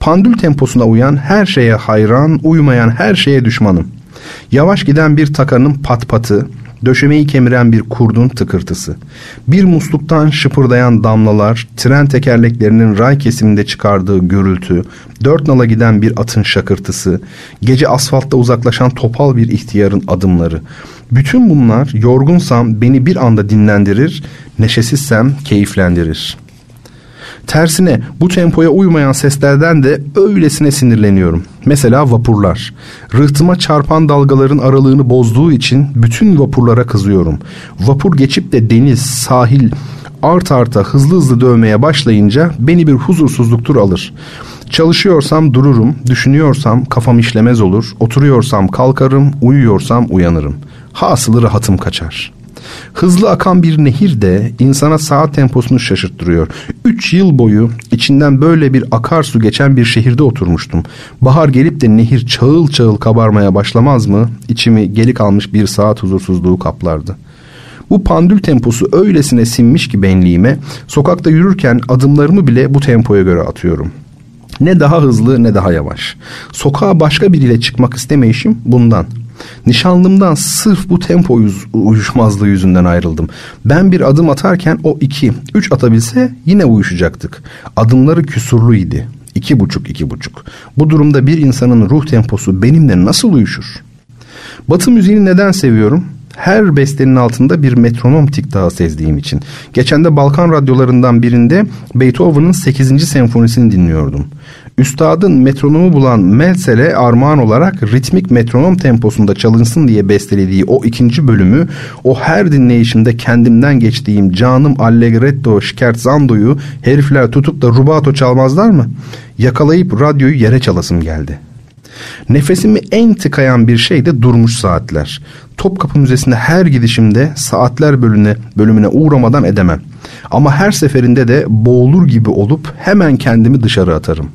Pandül temposuna uyan her şeye hayran, uymayan her şeye düşmanım. Yavaş giden bir takanın pat patı, döşemeyi kemiren bir kurdun tıkırtısı. Bir musluktan şıpırdayan damlalar, tren tekerleklerinin ray kesiminde çıkardığı gürültü, dört nala giden bir atın şakırtısı, gece asfaltta uzaklaşan topal bir ihtiyarın adımları. Bütün bunlar yorgunsam beni bir anda dinlendirir, neşesizsem keyiflendirir.'' Tersine bu tempoya uymayan seslerden de öylesine sinirleniyorum. Mesela vapurlar. Rıhtıma çarpan dalgaların aralığını bozduğu için bütün vapurlara kızıyorum. Vapur geçip de deniz, sahil art arta hızlı hızlı dövmeye başlayınca beni bir huzursuzluktur alır. Çalışıyorsam dururum, düşünüyorsam kafam işlemez olur, oturuyorsam kalkarım, uyuyorsam uyanırım. Hasılı rahatım kaçar. Hızlı akan bir nehir de insana saat temposunu şaşırttırıyor. Üç yıl boyu içinden böyle bir akarsu geçen bir şehirde oturmuştum. Bahar gelip de nehir çağıl çağıl kabarmaya başlamaz mı? İçimi geri kalmış bir saat huzursuzluğu kaplardı. Bu pandül temposu öylesine sinmiş ki benliğime, sokakta yürürken adımlarımı bile bu tempoya göre atıyorum.'' Ne daha hızlı ne daha yavaş. Sokağa başka biriyle çıkmak istemeyişim bundan. Nişanlımdan sırf bu tempo uyuşmazlığı yüzünden ayrıldım. Ben bir adım atarken o iki, üç atabilse yine uyuşacaktık. Adımları küsurluydu. İki buçuk, iki buçuk. Bu durumda bir insanın ruh temposu benimle nasıl uyuşur? Batı müziğini neden seviyorum? her bestenin altında bir metronom daha sezdiğim için. Geçen de Balkan radyolarından birinde Beethoven'ın 8. senfonisini dinliyordum. Üstadın metronomu bulan Melsel'e armağan olarak ritmik metronom temposunda çalınsın diye bestelediği o ikinci bölümü o her dinleyişimde kendimden geçtiğim canım Allegretto Scherzando'yu herifler tutup da rubato çalmazlar mı? Yakalayıp radyoyu yere çalasım geldi. Nefesimi en tıkayan bir şey de durmuş saatler. Topkapı Müzesi'nde her gidişimde saatler bölümüne, bölümüne uğramadan edemem. Ama her seferinde de boğulur gibi olup hemen kendimi dışarı atarım.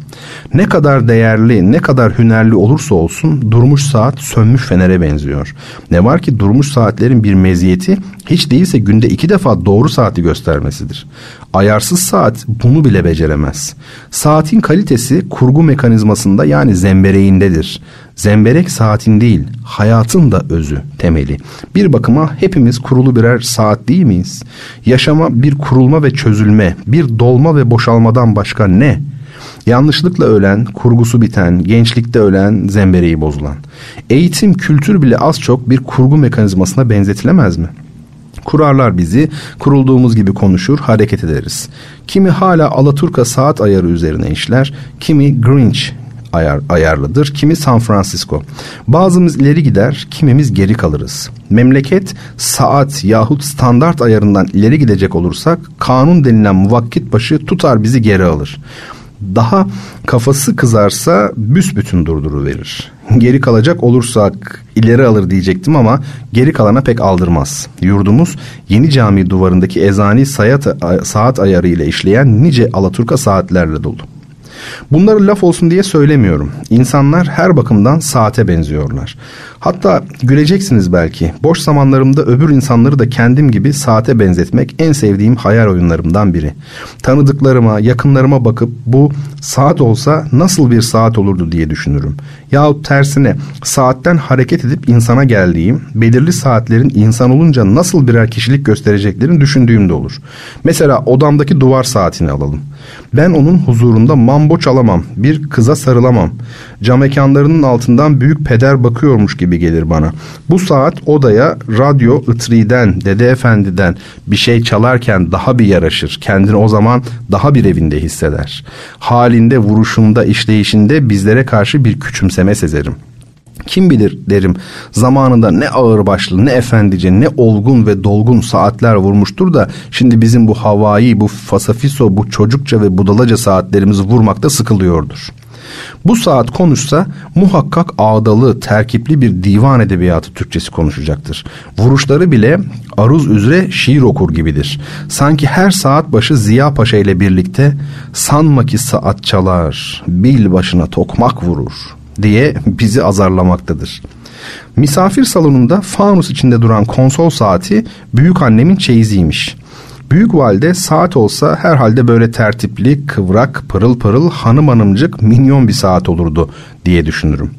Ne kadar değerli, ne kadar hünerli olursa olsun durmuş saat sönmüş fenere benziyor. Ne var ki durmuş saatlerin bir meziyeti hiç değilse günde iki defa doğru saati göstermesidir. Ayarsız saat bunu bile beceremez. Saatin kalitesi kurgu mekanizmasında yani zembereğindedir. Zemberek saatin değil, hayatın da özü, temeli. Bir bakıma hepimiz kurulu birer saat değil miyiz? Yaşama bir kurulma ve çözülme, bir dolma ve boşalmadan başka ne? Yanlışlıkla ölen, kurgusu biten, gençlikte ölen, zembereği bozulan. Eğitim, kültür bile az çok bir kurgu mekanizmasına benzetilemez mi?'' Kurarlar bizi, kurulduğumuz gibi konuşur, hareket ederiz. Kimi hala Alaturka saat ayarı üzerine işler, kimi Greenwich ayar, ayarlıdır, kimi San Francisco. Bazımız ileri gider, kimimiz geri kalırız. Memleket saat yahut standart ayarından ileri gidecek olursak kanun denilen muvakkit başı tutar bizi geri alır daha kafası kızarsa büsbütün durduru verir. Geri kalacak olursak ileri alır diyecektim ama geri kalana pek aldırmaz. Yurdumuz yeni cami duvarındaki ezani saat ayarı ile işleyen nice Alaturka saatlerle dolu. Bunları laf olsun diye söylemiyorum. İnsanlar her bakımdan saate benziyorlar. Hatta güleceksiniz belki. Boş zamanlarımda öbür insanları da kendim gibi saate benzetmek en sevdiğim hayal oyunlarımdan biri. Tanıdıklarıma, yakınlarıma bakıp bu saat olsa nasıl bir saat olurdu diye düşünürüm. Yahut tersine saatten hareket edip insana geldiğim, belirli saatlerin insan olunca nasıl birer kişilik göstereceklerini düşündüğüm de olur. Mesela odamdaki duvar saatini alalım. Ben onun huzurunda mambo çalamam, bir kıza sarılamam. Cam mekanlarının altından büyük peder bakıyormuş gibi gelir bana. Bu saat odaya radyo Itri'den, Dede Efendi'den bir şey çalarken daha bir yaraşır. Kendini o zaman daha bir evinde hisseder. Halinde, vuruşunda, işleyişinde bizlere karşı bir küçümseme sezerim.'' Kim bilir derim zamanında ne ağır başlı ne efendice ne olgun ve dolgun saatler vurmuştur da şimdi bizim bu havai bu fasafiso bu çocukça ve budalaca saatlerimizi vurmakta sıkılıyordur. Bu saat konuşsa muhakkak ağdalı, terkipli bir divan edebiyatı Türkçesi konuşacaktır. Vuruşları bile aruz üzere şiir okur gibidir. Sanki her saat başı Ziya Paşa ile birlikte sanma ki saat çalar, bil başına tokmak vurur diye bizi azarlamaktadır. Misafir salonunda fanus içinde duran konsol saati büyük annemin çeyiziymiş. Büyük valide saat olsa herhalde böyle tertipli, kıvrak, pırıl pırıl, hanım hanımcık, minyon bir saat olurdu diye düşünürüm.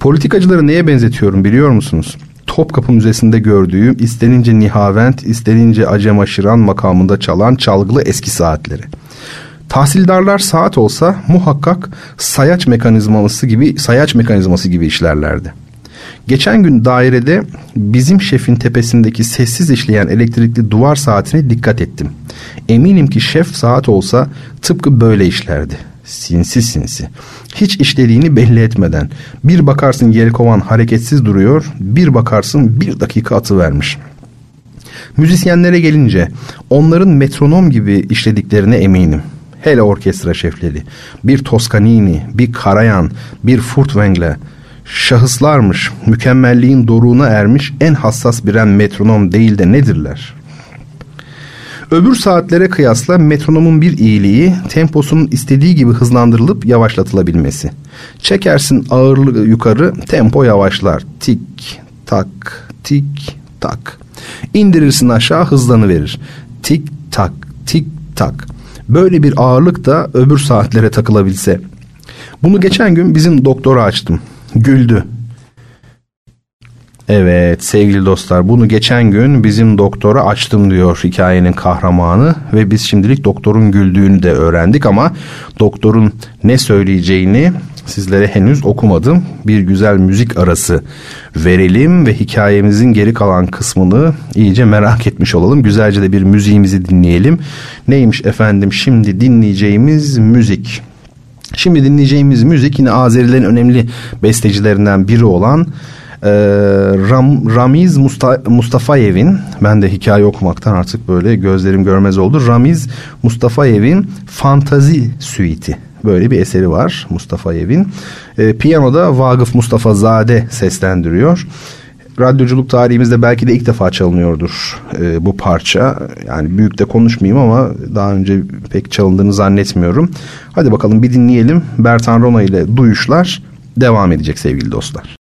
Politikacıları neye benzetiyorum biliyor musunuz? Topkapı Müzesi'nde gördüğüm istenince Nihavent, istenince Acem Aşıran makamında çalan çalgılı eski saatleri. Tahsildarlar saat olsa muhakkak sayaç mekanizması gibi sayaç mekanizması gibi işlerlerdi. Geçen gün dairede bizim şefin tepesindeki sessiz işleyen elektrikli duvar saatine dikkat ettim. Eminim ki şef saat olsa tıpkı böyle işlerdi. Sinsi sinsi. Hiç işlediğini belli etmeden. Bir bakarsın yelkovan hareketsiz duruyor, bir bakarsın bir dakika atı vermiş. Müzisyenlere gelince onların metronom gibi işlediklerine eminim hele orkestra şefleri, bir Toscanini, bir Karayan, bir Furtwängler, şahıslarmış, mükemmelliğin doruğuna ermiş en hassas biren metronom değil de nedirler? Öbür saatlere kıyasla metronomun bir iyiliği temposunun istediği gibi hızlandırılıp yavaşlatılabilmesi. Çekersin ağırlığı yukarı tempo yavaşlar. Tik tak tik tak. İndirirsin aşağı hızlanıverir. Tik tak tik tak. Böyle bir ağırlık da öbür saatlere takılabilse. Bunu geçen gün bizim doktora açtım. Güldü. Evet sevgili dostlar bunu geçen gün bizim doktora açtım diyor hikayenin kahramanı ve biz şimdilik doktorun güldüğünü de öğrendik ama doktorun ne söyleyeceğini sizlere henüz okumadım. Bir güzel müzik arası verelim ve hikayemizin geri kalan kısmını iyice merak etmiş olalım. Güzelce de bir müziğimizi dinleyelim. Neymiş efendim şimdi dinleyeceğimiz müzik. Şimdi dinleyeceğimiz müzik yine Azerilerin önemli bestecilerinden biri olan e, Ram, Ramiz Musta, Mustafayev'in ben de hikaye okumaktan artık böyle gözlerim görmez oldu. Ramiz Mustafayev'in Fantazi Suite'i böyle bir eseri var Mustafayev'in. E, piyanoda Vagıf Mustafa Zade seslendiriyor radyoculuk tarihimizde belki de ilk defa çalınıyordur e, bu parça. Yani büyük de konuşmayayım ama daha önce pek çalındığını zannetmiyorum. Hadi bakalım bir dinleyelim. Bertan Rona ile Duyuşlar devam edecek sevgili dostlar.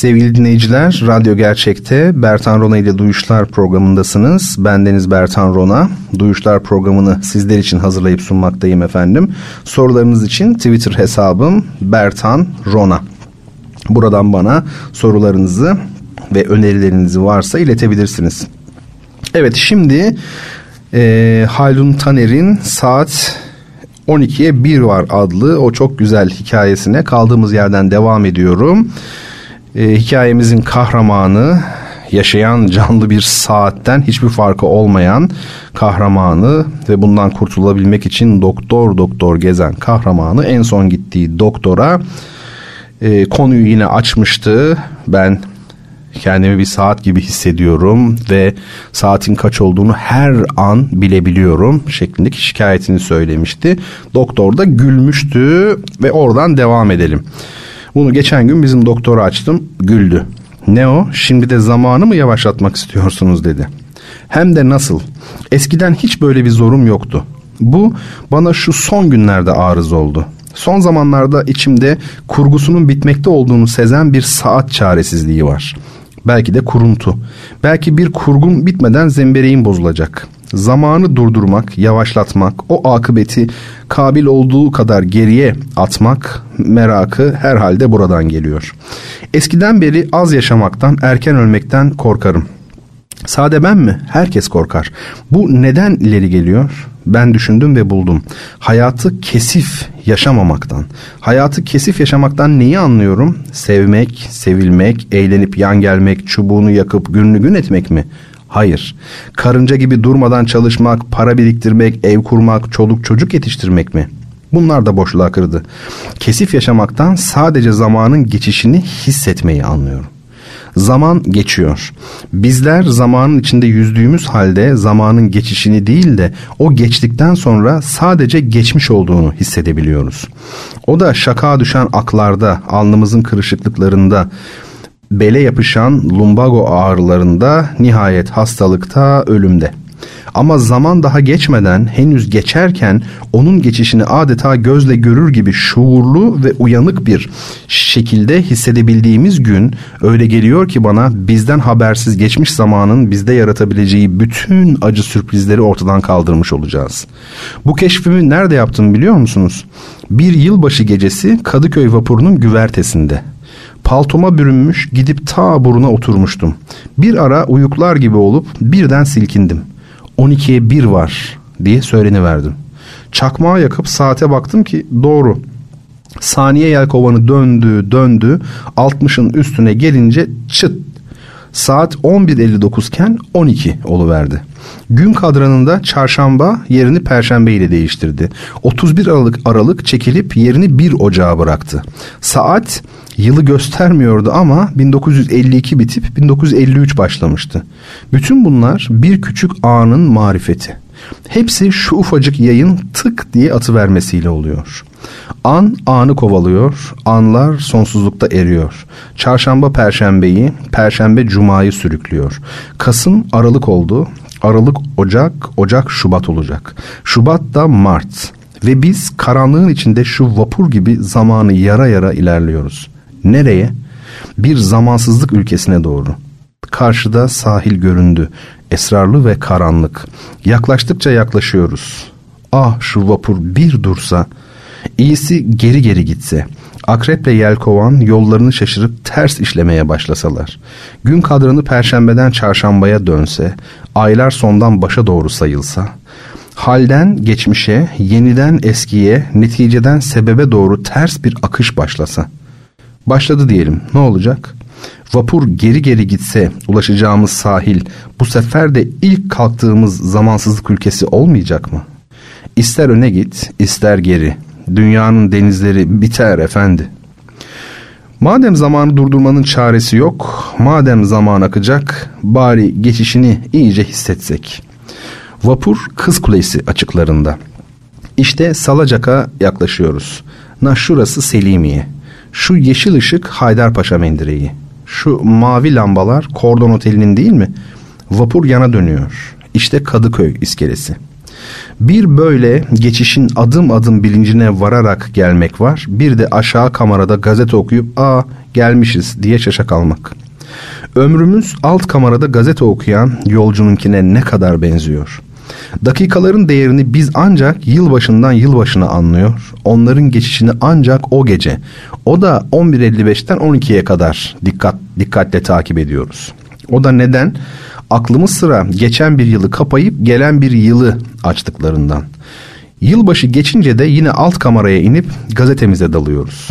Sevgili dinleyiciler, Radyo Gerçek'te Bertan Rona ile Duyuşlar programındasınız. Ben Deniz Bertan Rona. Duyuşlar programını sizler için hazırlayıp sunmaktayım efendim. Sorularınız için Twitter hesabım Bertan Rona. Buradan bana sorularınızı ve önerilerinizi varsa iletebilirsiniz. Evet şimdi e, Haldun Taner'in saat 12'ye 1 var adlı o çok güzel hikayesine kaldığımız yerden devam ediyorum. E, hikayemizin kahramanı yaşayan canlı bir saatten hiçbir farkı olmayan kahramanı ve bundan kurtulabilmek için doktor doktor gezen kahramanı en son gittiği doktora e, konuyu yine açmıştı. Ben kendimi bir saat gibi hissediyorum ve saatin kaç olduğunu her an bilebiliyorum şeklindeki şikayetini söylemişti. Doktor da gülmüştü ve oradan devam edelim. Bunu geçen gün bizim doktora açtım güldü. Ne o şimdi de zamanı mı yavaşlatmak istiyorsunuz dedi. Hem de nasıl eskiden hiç böyle bir zorum yoktu. Bu bana şu son günlerde arız oldu. Son zamanlarda içimde kurgusunun bitmekte olduğunu sezen bir saat çaresizliği var. Belki de kuruntu. Belki bir kurgun bitmeden zembereğin bozulacak. Zamanı durdurmak, yavaşlatmak, o akıbeti kabil olduğu kadar geriye atmak merakı herhalde buradan geliyor. Eskiden beri az yaşamaktan, erken ölmekten korkarım. Sade ben mi? Herkes korkar. Bu neden ileri geliyor? Ben düşündüm ve buldum. Hayatı kesif yaşamamaktan. Hayatı kesif yaşamaktan neyi anlıyorum? Sevmek, sevilmek, eğlenip yan gelmek, çubuğunu yakıp günlü gün etmek mi? Hayır. Karınca gibi durmadan çalışmak, para biriktirmek, ev kurmak, çoluk çocuk yetiştirmek mi? Bunlar da boşluğa kırdı. Kesif yaşamaktan sadece zamanın geçişini hissetmeyi anlıyorum. Zaman geçiyor. Bizler zamanın içinde yüzdüğümüz halde zamanın geçişini değil de o geçtikten sonra sadece geçmiş olduğunu hissedebiliyoruz. O da şaka düşen aklarda, alnımızın kırışıklıklarında, bele yapışan lumbago ağrılarında, nihayet hastalıkta, ölümde. Ama zaman daha geçmeden henüz geçerken onun geçişini adeta gözle görür gibi şuurlu ve uyanık bir şekilde hissedebildiğimiz gün öyle geliyor ki bana bizden habersiz geçmiş zamanın bizde yaratabileceği bütün acı sürprizleri ortadan kaldırmış olacağız. Bu keşfimi nerede yaptım biliyor musunuz? Bir yılbaşı gecesi Kadıköy vapurunun güvertesinde paltoma bürünmüş gidip ta buruna oturmuştum. Bir ara uyuklar gibi olup birden silkindim. 12'ye 1 var diye söyleniverdim. Çakmağı yakıp saate baktım ki doğru. Saniye yelkovanı döndü döndü 60'ın üstüne gelince çıt Saat 11.59 iken 12 oluverdi. Gün kadranında çarşamba yerini perşembe ile değiştirdi. 31 Aralık Aralık çekilip yerini 1 Ocağa bıraktı. Saat yılı göstermiyordu ama 1952 bitip 1953 başlamıştı. Bütün bunlar bir küçük anın marifeti. Hepsi şu ufacık yayın tık diye atıvermesiyle oluyor. An anı kovalıyor, anlar sonsuzlukta eriyor. Çarşamba perşembeyi, perşembe cumayı sürüklüyor. Kasım Aralık oldu, Aralık Ocak, Ocak Şubat olacak. Şubat da Mart. Ve biz karanlığın içinde şu vapur gibi zamanı yara yara ilerliyoruz. Nereye? Bir zamansızlık ülkesine doğru. Karşıda sahil göründü. Esrarlı ve karanlık. Yaklaştıkça yaklaşıyoruz. Ah şu vapur bir dursa, iyisi geri geri gitse, akreple yelkovan yollarını şaşırıp ters işlemeye başlasalar, gün kadranı perşembeden çarşambaya dönse, aylar sondan başa doğru sayılsa, halden geçmişe, yeniden eskiye, neticeden sebebe doğru ters bir akış başlasa. Başladı diyelim, ne olacak?'' Vapur geri geri gitse ulaşacağımız sahil bu sefer de ilk kalktığımız zamansızlık ülkesi olmayacak mı? İster öne git, ister geri. Dünyanın denizleri biter efendi. Madem zamanı durdurmanın çaresi yok, madem zaman akacak, bari geçişini iyice hissetsek. Vapur Kız Kulesi açıklarında. İşte Salacak'a yaklaşıyoruz. Na şurası Selimiye. Şu yeşil ışık Haydarpaşa mendireği. Şu mavi lambalar Kordon Oteli'nin değil mi? Vapur yana dönüyor. İşte Kadıköy iskelesi. Bir böyle geçişin adım adım bilincine vararak gelmek var. Bir de aşağı kamerada gazete okuyup aa gelmişiz diye şaşa kalmak. Ömrümüz alt kamerada gazete okuyan yolcununkine ne kadar benziyor. Dakikaların değerini biz ancak yılbaşından yılbaşına anlıyor. Onların geçişini ancak o gece. O da 11.55'ten 12'ye kadar dikkat dikkatle takip ediyoruz. O da neden? Aklımız sıra geçen bir yılı kapayıp gelen bir yılı açtıklarından. Yılbaşı geçince de yine alt kameraya inip gazetemize dalıyoruz.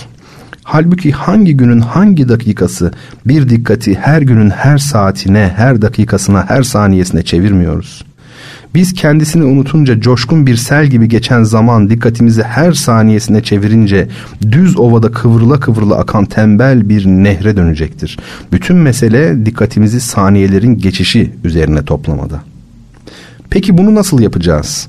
Halbuki hangi günün hangi dakikası bir dikkati her günün her saatine, her dakikasına, her saniyesine çevirmiyoruz. Biz kendisini unutunca coşkun bir sel gibi geçen zaman dikkatimizi her saniyesine çevirince düz ovada kıvrıla kıvrıla akan tembel bir nehre dönecektir. Bütün mesele dikkatimizi saniyelerin geçişi üzerine toplamada. Peki bunu nasıl yapacağız?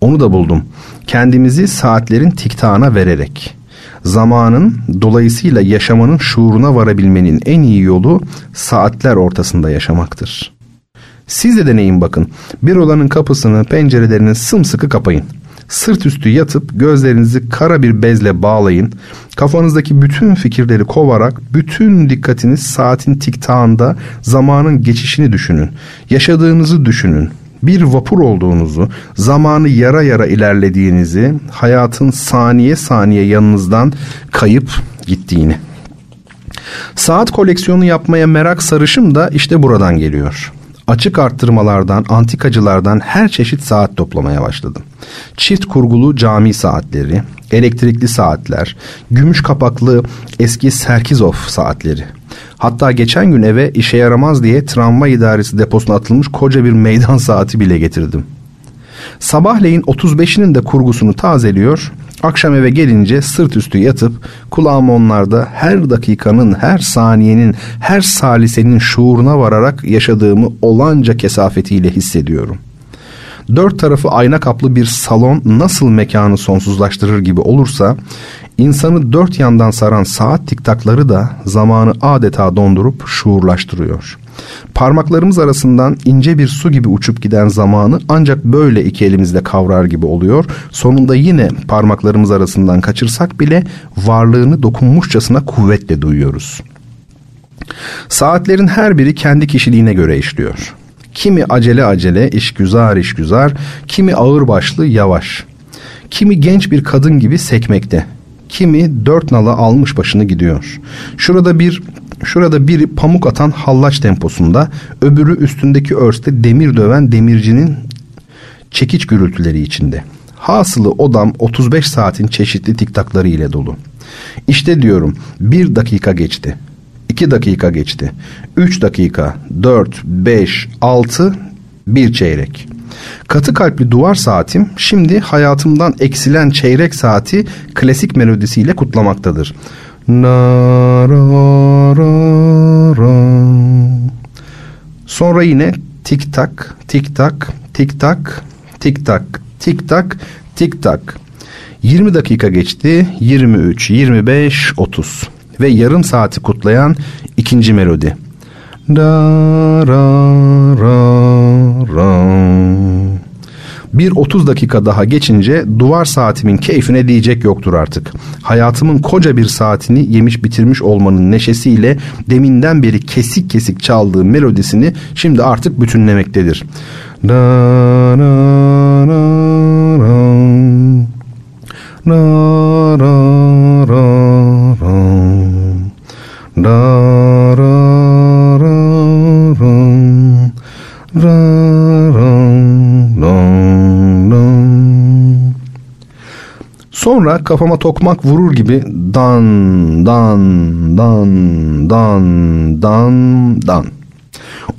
Onu da buldum. Kendimizi saatlerin tiktağına vererek. Zamanın dolayısıyla yaşamanın şuuruna varabilmenin en iyi yolu saatler ortasında yaşamaktır. Siz de deneyin bakın. Bir odanın kapısını, pencerelerini sımsıkı kapayın. Sırt üstü yatıp gözlerinizi kara bir bezle bağlayın. Kafanızdaki bütün fikirleri kovarak bütün dikkatiniz saatin tiktağında zamanın geçişini düşünün. Yaşadığınızı düşünün bir vapur olduğunuzu, zamanı yara yara ilerlediğinizi, hayatın saniye saniye yanınızdan kayıp gittiğini. Saat koleksiyonu yapmaya merak sarışım da işte buradan geliyor. Açık arttırmalardan, antikacılardan her çeşit saat toplamaya başladım. Çift kurgulu cami saatleri, elektrikli saatler, gümüş kapaklı eski Serkizov saatleri. Hatta geçen gün eve işe yaramaz diye tramvay idaresi deposuna atılmış koca bir meydan saati bile getirdim. Sabahleyin 35'inin de kurgusunu tazeliyor, akşam eve gelince sırt üstü yatıp kulağım onlarda her dakikanın, her saniyenin, her salisenin şuuruna vararak yaşadığımı olanca kesafetiyle hissediyorum.'' dört tarafı ayna kaplı bir salon nasıl mekanı sonsuzlaştırır gibi olursa insanı dört yandan saran saat tiktakları da zamanı adeta dondurup şuurlaştırıyor. Parmaklarımız arasından ince bir su gibi uçup giden zamanı ancak böyle iki elimizle kavrar gibi oluyor. Sonunda yine parmaklarımız arasından kaçırsak bile varlığını dokunmuşçasına kuvvetle duyuyoruz. Saatlerin her biri kendi kişiliğine göre işliyor. Kimi acele acele, işgüzar işgüzar, kimi ağır başlı yavaş. Kimi genç bir kadın gibi sekmekte. Kimi dört nala almış başını gidiyor. Şurada bir Şurada biri pamuk atan hallaç temposunda, öbürü üstündeki örste demir döven demircinin çekiç gürültüleri içinde. Hasılı odam 35 saatin çeşitli tiktakları ile dolu. İşte diyorum bir dakika geçti. 2 dakika geçti. 3 dakika, 4, 5, 6, bir çeyrek. Katı kalpli duvar saatim şimdi hayatımdan eksilen çeyrek saati klasik melodisiyle kutlamaktadır. Na, ra, ra, ra. Sonra yine tik tak, tik tak, tik tak, tik tak, tik tak, tik tak. 20 dakika geçti, 23, 25, 30 ve yarım saati kutlayan ikinci melodi. Da ra ra ra. Bir 30 dakika daha geçince duvar saatimin keyfine diyecek yoktur artık. Hayatımın koca bir saatini yemiş bitirmiş olmanın neşesiyle deminden beri kesik kesik çaldığı melodisini şimdi artık bütünlemektedir. Da, ra, ra, ra. Ra ra ra ra ra ra Sonra kafama tokmak vurur gibi dan dan dan dan dan dan.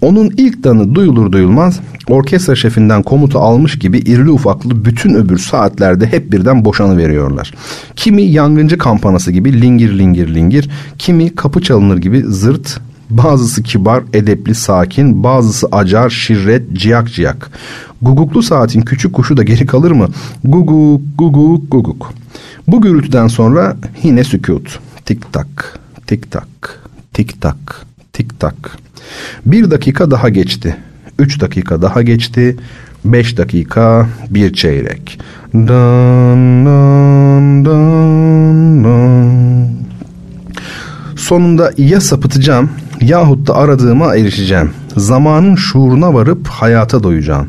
Onun ilk danı duyulur duyulmaz orkestra şefinden komuta almış gibi irili ufaklı bütün öbür saatlerde hep birden boşanı veriyorlar. Kimi yangıncı kampanası gibi lingir lingir lingir, kimi kapı çalınır gibi zırt, bazısı kibar, edepli, sakin, bazısı acar, şirret, ciyak ciyak. Guguklu saatin küçük kuşu da geri kalır mı? Guguk, guguk, guguk. Bu gürültüden sonra yine sükut. Tik tak, tik tak, tik tak, tik tak. Bir dakika daha geçti. Üç dakika daha geçti. Beş dakika bir çeyrek. Dan, dan, dan, dan. Sonunda ya sapıtacağım yahut da aradığıma erişeceğim. Zamanın şuuruna varıp hayata doyacağım.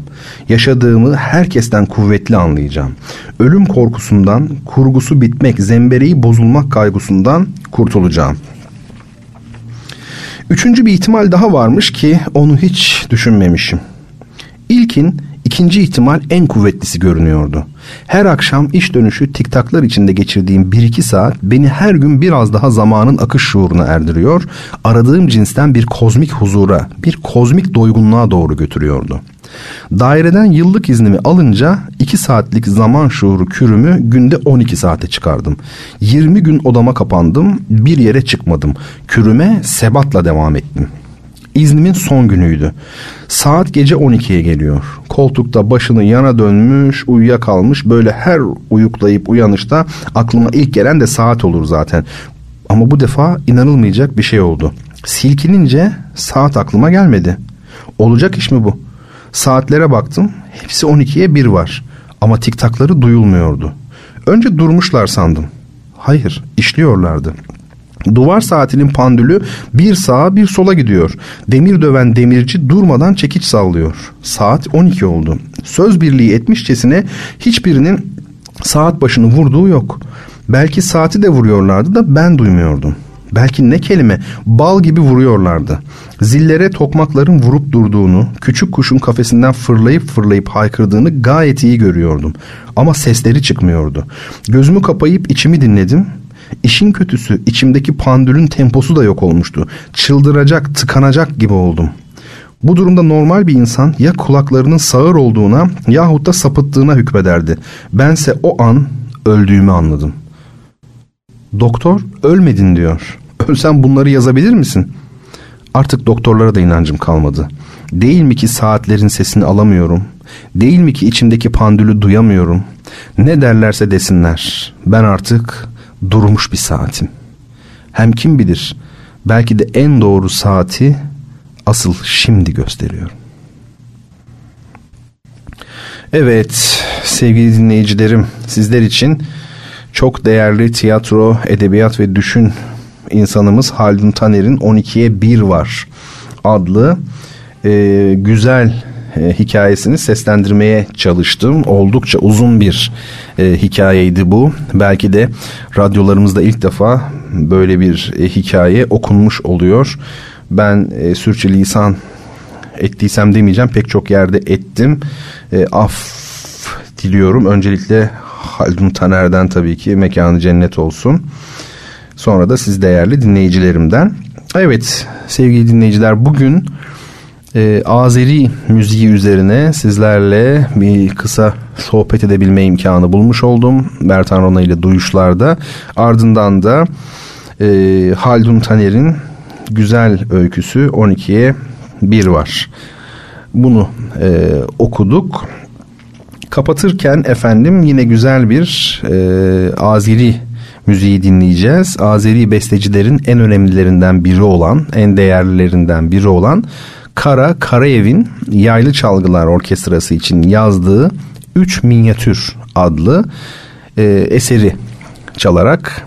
Yaşadığımı herkesten kuvvetli anlayacağım. Ölüm korkusundan, kurgusu bitmek, zembereği bozulmak kaygısundan kurtulacağım. Üçüncü bir ihtimal daha varmış ki onu hiç düşünmemişim. İlkin ikinci ihtimal en kuvvetlisi görünüyordu. Her akşam iş dönüşü tiktaklar içinde geçirdiğim bir iki saat beni her gün biraz daha zamanın akış şuuruna erdiriyor, aradığım cinsten bir kozmik huzura, bir kozmik doygunluğa doğru götürüyordu. Daireden yıllık iznimi alınca 2 saatlik zaman şuuru kürümü günde 12 saate çıkardım. 20 gün odama kapandım, bir yere çıkmadım. Kürüme sebatla devam ettim.'' İznimin son günüydü. Saat gece 12'ye geliyor. Koltukta başını yana dönmüş, uyuyakalmış. Böyle her uyuklayıp uyanışta aklıma ilk gelen de saat olur zaten. Ama bu defa inanılmayacak bir şey oldu. Silkinince saat aklıma gelmedi. Olacak iş mi bu? Saatlere baktım. Hepsi 12'ye bir var. Ama tiktakları duyulmuyordu. Önce durmuşlar sandım. Hayır, işliyorlardı. Duvar saatinin pandülü bir sağa bir sola gidiyor. Demir döven demirci durmadan çekiç sallıyor. Saat 12 oldu. Söz birliği etmişçesine hiçbirinin saat başını vurduğu yok. Belki saati de vuruyorlardı da ben duymuyordum. Belki ne kelime bal gibi vuruyorlardı. Zillere tokmakların vurup durduğunu, küçük kuşun kafesinden fırlayıp fırlayıp haykırdığını gayet iyi görüyordum. Ama sesleri çıkmıyordu. Gözümü kapayıp içimi dinledim. İşin kötüsü içimdeki pandülün temposu da yok olmuştu. Çıldıracak, tıkanacak gibi oldum. Bu durumda normal bir insan ya kulaklarının sağır olduğuna yahut da sapıttığına hükmederdi. Bense o an öldüğümü anladım. Doktor ölmedin diyor. Ölsen bunları yazabilir misin? Artık doktorlara da inancım kalmadı. Değil mi ki saatlerin sesini alamıyorum? Değil mi ki içimdeki pandülü duyamıyorum? Ne derlerse desinler. Ben artık durmuş bir saatim. Hem kim bilir belki de en doğru saati asıl şimdi gösteriyorum. Evet sevgili dinleyicilerim sizler için çok değerli tiyatro, edebiyat ve düşün insanımız Haldun Taner'in 12'ye 1 var adlı e, güzel e, hikayesini seslendirmeye çalıştım. Oldukça uzun bir e, hikayeydi bu. Belki de radyolarımızda ilk defa böyle bir e, hikaye okunmuş oluyor. Ben e, sürçülisan ettiysem demeyeceğim pek çok yerde ettim. E, af diliyorum. Öncelikle Haldun Taner'den tabii ki mekanı cennet olsun. Sonra da siz değerli dinleyicilerimden. Evet sevgili dinleyiciler bugün e, Azeri müziği üzerine sizlerle bir kısa sohbet edebilme imkanı bulmuş oldum. Bertan Rona ile Duyuşlar'da. Ardından da e, Haldun Taner'in güzel öyküsü 12'ye 1 var. Bunu e, okuduk. Kapatırken efendim yine güzel bir e, Azeri müziği dinleyeceğiz. Azeri bestecilerin en önemlilerinden biri olan, en değerlilerinden biri olan Kara Karayev'in Yaylı Çalgılar Orkestrası için yazdığı Üç Minyatür adlı e, eseri çalarak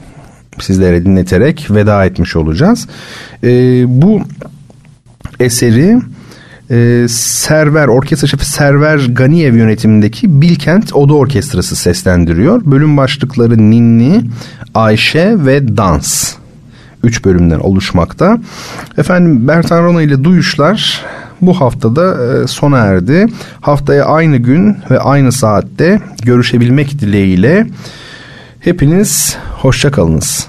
sizlere dinleterek veda etmiş olacağız. E, bu eseri e, Server Orkestra Şefi Server Ganiyev yönetimindeki Bilkent Oda Orkestrası seslendiriyor. Bölüm başlıkları Ninni, Ayşe ve Dans üç bölümden oluşmakta. Efendim Bertan Rona ile Duyuşlar bu haftada e, sona erdi. Haftaya aynı gün ve aynı saatte görüşebilmek dileğiyle hepiniz hoşçakalınız.